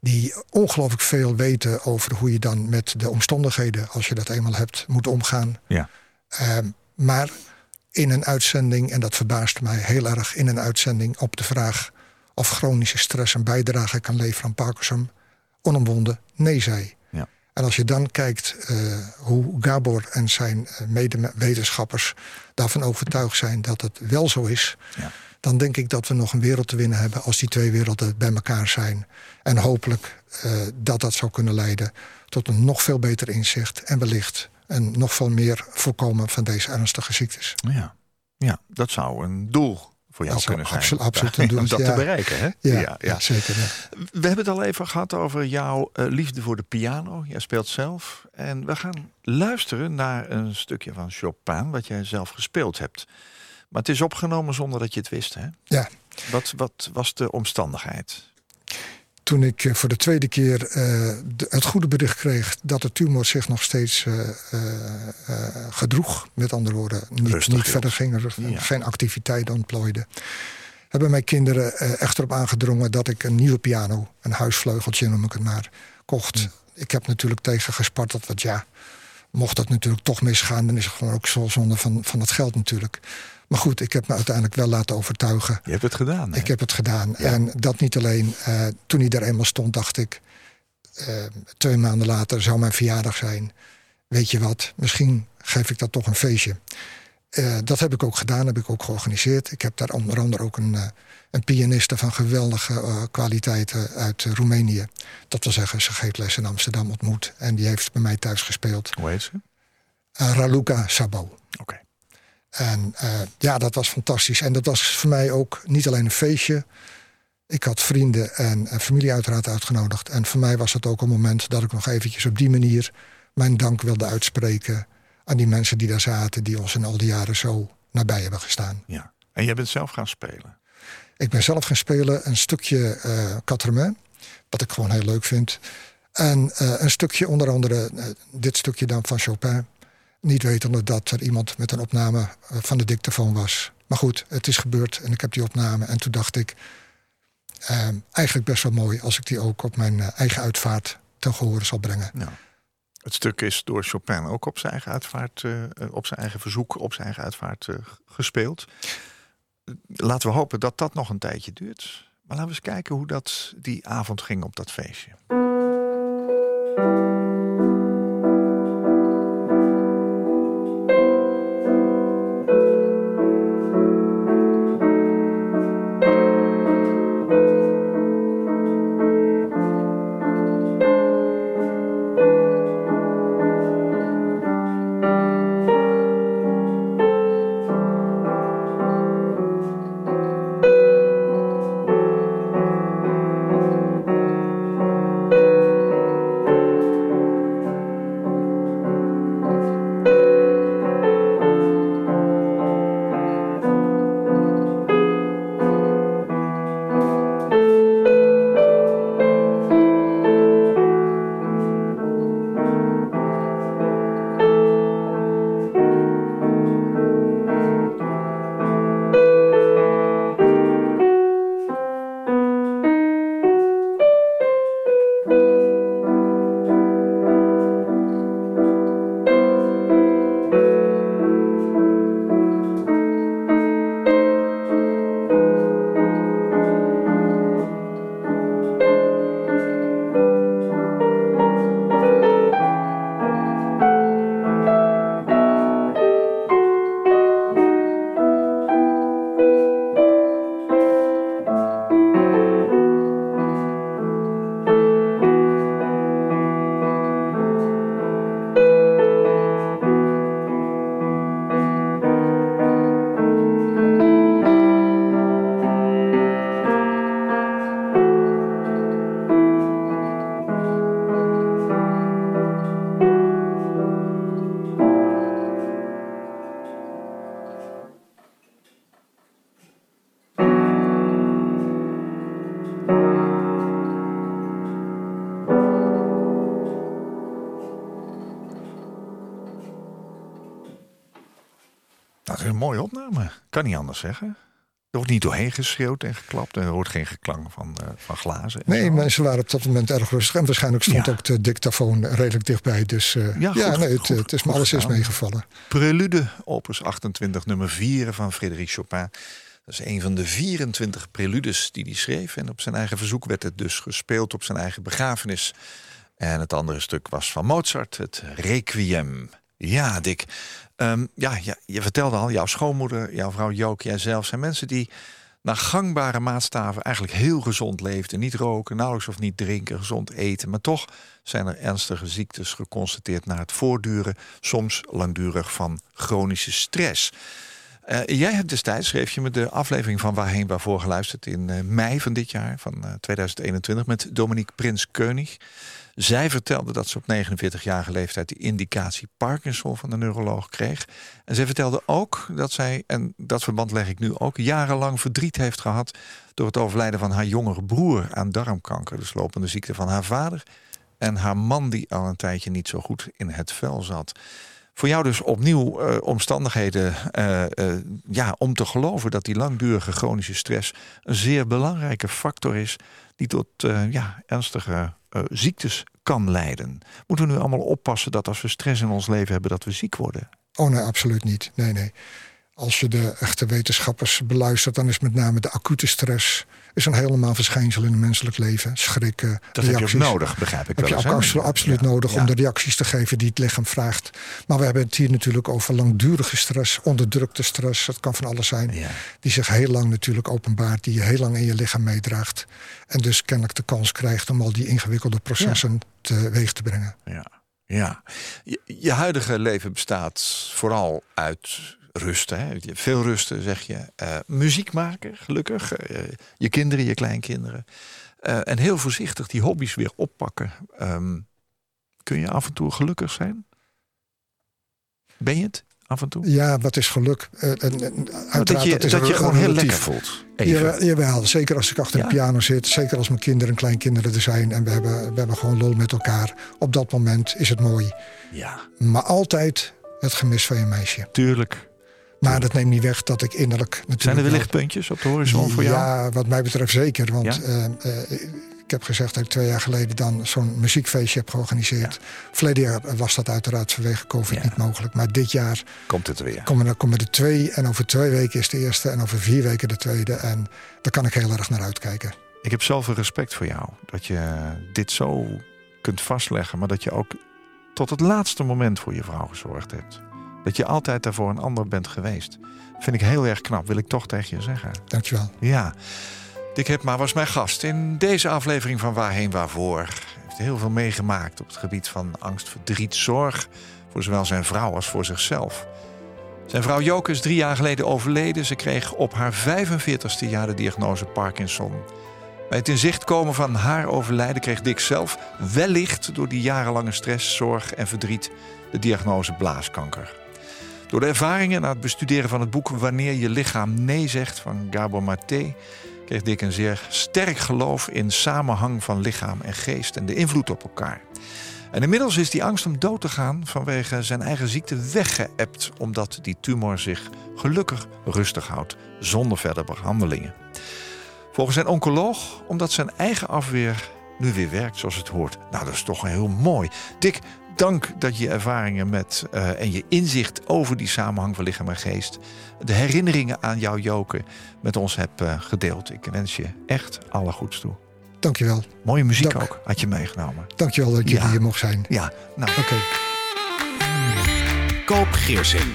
Die ongelooflijk veel weten over hoe je dan met de omstandigheden, als je dat eenmaal hebt, moet omgaan. Ja. Ehm, maar in een uitzending, en dat verbaast mij heel erg, in een uitzending op de vraag of chronische stress een bijdrage kan leveren aan Parkinson, onomwonden nee zei. Ja. En als je dan kijkt eh, hoe Gabor en zijn eh, medewetenschappers daarvan overtuigd zijn dat het wel zo is, Ja. dan denk ik dat we nog een wereld te winnen hebben als die twee werelden bij elkaar zijn. En hopelijk eh, dat dat zou kunnen leiden tot een nog veel beter inzicht en wellicht een nog veel meer voorkomen van deze ernstige ziektes. Ja. ja, dat zou een doel voor jou Dat kunnen zijn. absolu- absoluut een doel, Om dat ja. te bereiken, hè? Ja, ja, zeker. We hebben het al even gehad over jouw eh, liefde voor de piano. Jij speelt zelf. En we gaan luisteren naar een stukje van Chopin... wat jij zelf gespeeld hebt. Maar het is opgenomen zonder dat je het wist, hè? Ja. Wat, wat was de omstandigheid? Toen ik eh, voor de tweede keer eh, de- het goede bericht kreeg dat de tumor zich nog steeds eh, gedroeg, met andere woorden, niet, Rustig niet hield. verder ging, er Ja. geen activiteit ontplooide, hebben mijn kinderen echt erop aangedrongen dat ik een nieuwe piano, een huisvleugeltje noem ik het maar, kocht. Ik heb natuurlijk tegen gesparteld, want ja, mocht dat natuurlijk toch misgaan, dan is het gewoon ook zo zonde van, van het geld natuurlijk. Maar goed, ik heb me uiteindelijk wel laten overtuigen. Je hebt het gedaan, hè? Ik heb het gedaan. Ja. En dat niet alleen. eh, toen hij er eenmaal stond, dacht ik... eh, twee maanden later zou mijn verjaardag zijn. Weet je wat, misschien geef ik dat toch een feestje. Eh, dat heb ik ook gedaan, heb ik ook georganiseerd. Ik heb daar onder andere ook een, een pianiste van geweldige kwaliteiten uit Roemenië. Dat wil zeggen, ze geeft les in Amsterdam ontmoet. En die heeft bij mij thuis gespeeld. Hoe heet ze? Raluca Sabo. Oké. En eh, ja, dat was fantastisch. En dat was voor mij ook niet alleen een feestje. Ik had vrienden en familie uiteraard uitgenodigd. En voor mij was het ook een moment dat ik nog eventjes op die manier mijn dank wilde uitspreken aan die mensen die daar zaten, die ons in al die jaren zo nabij hebben gestaan. Ja. En jij bent zelf gaan spelen. Ik ben zelf gaan spelen een stukje eh Quatre-Mains, wat ik gewoon heel leuk vind. En eh, een stukje, onder andere dit stukje dan van Chopin. Niet wetende dat er iemand met een opname eh, van de dictafoon was. Maar goed, het is gebeurd en ik heb die opname. En toen dacht ik, eh, eigenlijk best wel mooi als ik die ook op mijn eh, eigen uitvaart ten gehore zal brengen. Ja. Het stuk is door Chopin ook op zijn eigen uitvaart, eh, op zijn eigen verzoek, op zijn eigen uitvaart gespeeld. Laten we hopen dat dat nog een tijdje duurt. Maar laten we eens kijken hoe dat die avond ging op dat feestje. Kan niet anders zeggen. Er wordt niet doorheen geschreeuwd en geklapt. En er hoort geen geklank van, eh, van glazen. en Nee, zo. mensen waren op dat moment erg rustig. En waarschijnlijk stond Ja. ook de dictafoon redelijk dichtbij. Dus eh, Ja, nee, het, goed- het is me alles is meegevallen. Prelude, opus 28, nummer 4 van Frédéric Chopin. Dat is een van de 24 preludes die hij schreef. En op zijn eigen verzoek werd het dus gespeeld op zijn eigen begrafenis. En het andere stuk was van Mozart, het Requiem. Ja, Dick. Ehm, ja, ja, je vertelde al, jouw schoonmoeder, jouw vrouw Jook, jijzelf... zijn mensen die naar gangbare maatstaven eigenlijk heel gezond leefden. Niet roken, nauwelijks of niet drinken, gezond eten. Maar toch zijn er ernstige ziektes geconstateerd... na het voortduren, soms langdurig, van chronische stress... Eh, jij hebt destijds, schreef je me de aflevering van Waarheen Waarvoor geluisterd in eh, mei van dit jaar, van eh, 2021, met Dominique Prins-Keunig. Zij vertelde dat ze op 49-jarige leeftijd de indicatie Parkinson van de neuroloog kreeg. En zij vertelde ook dat zij, en dat verband leg ik nu ook, jarenlang verdriet heeft gehad door het overlijden van haar jongere broer aan darmkanker, de slopende ziekte van haar vader. En haar man die al een tijdje niet zo goed in het vel zat. Voor jou dus opnieuw eh, omstandigheden eh, eh, ja, om te geloven dat die langdurige chronische stress een zeer belangrijke factor is die tot ja, ernstige eh, ziektes kan leiden. Moeten we nu allemaal oppassen dat als we stress in ons leven hebben dat we ziek worden? Oh nee, absoluut niet. Nee, nee. Als je de echte wetenschappers beluistert, dan is met name de acute stress is een heel normaal verschijnsel in het menselijk leven. Schrikken, Dat heb je ook reacties. nodig, begrijp ik heb je wel ook eens, absolu- absoluut Ja, nodig om de reacties te geven die het lichaam vraagt. Maar we hebben het hier natuurlijk over langdurige stress, onderdrukte stress. Dat kan van alles zijn. Die zich heel lang natuurlijk openbaart, die je heel lang in je lichaam meedraagt. En dus kennelijk de kans krijgt om al die ingewikkelde processen teweeg te brengen. Ja, ja. Je, je huidige leven bestaat vooral uit rusten. Hè? Veel rusten, zeg je. Eh, muziek maken, gelukkig. Eh, je kinderen, je kleinkinderen. Eh, en heel voorzichtig die hobby's weer oppakken. Ehm, kun je af en toe gelukkig zijn? Ben je het af en toe? Ja, wat is geluk? En- en uiteraard, dat je, dat is dat je gewoon heel lekker voelt. Jawel, jawel, zeker als ik achter Ja. de piano zit. Zeker als mijn kinderen en kleinkinderen er zijn. En we hebben, we hebben gewoon lol met elkaar. Op dat moment is het mooi. Ja, Maar altijd het gemis van je meisje. tuurlijk. Maar dat neemt niet weg dat ik innerlijk natuurlijk... Zijn er wel- wellicht puntjes op de horizon voor jou? Ja, wat mij betreft zeker. Want Ja? eh, eh, ik heb gezegd dat ik twee jaar geleden dan zo'n muziekfeestje heb georganiseerd. Verleden jaar was dat uiteraard vanwege COVID Ja. niet mogelijk. Maar dit jaar Komt het weer? komen er, komen er twee. En over twee weken is de eerste. En over vier weken de tweede. En daar kan ik heel erg naar uitkijken. Ik heb zoveel respect voor jou. Dat je dit zo kunt vastleggen. Maar dat je ook tot het laatste moment voor je vrouw gezorgd hebt. Dat je altijd daarvoor een ander bent geweest. Vind ik heel erg knap. Wil ik toch tegen je zeggen. Dankjewel. Ja. Dick Hepma was mijn gast in deze aflevering van Waarheen Waarvoor. Hij heeft heel veel meegemaakt op het gebied van angst, verdriet, zorg. Voor zowel zijn vrouw als voor zichzelf. Zijn vrouw Joke is drie jaar geleden overleden. Ze kreeg op haar 45ste jaar de diagnose Parkinson. Bij het in zicht komen van haar overlijden kreeg Dick zelf, wellicht door die jarenlange stress, zorg en verdriet, de diagnose blaaskanker. Door de ervaringen na het bestuderen van het boek Wanneer je lichaam nee zegt van Gabor Maté, kreeg Dick een zeer sterk geloof in samenhang van lichaam en geest en de invloed op elkaar. En inmiddels is die angst om dood te gaan vanwege zijn eigen ziekte weggeëpt, omdat die tumor zich gelukkig rustig houdt zonder verdere behandelingen. Volgens zijn oncoloog omdat zijn eigen afweer nu weer werkt zoals het hoort. Nou, dat is toch heel mooi. Dick, dank dat je ervaringen met eh, en je inzicht over die samenhang van lichaam en geest, de herinneringen aan jouw joken met ons hebt eh, gedeeld. Ik wens je echt alle goeds toe. Dankjewel. Mooie muziek Dank. ook, had je meegenomen. Dankjewel dat jullie Ja. hier mocht zijn. Ja, nou, Oké. Koop Geersing.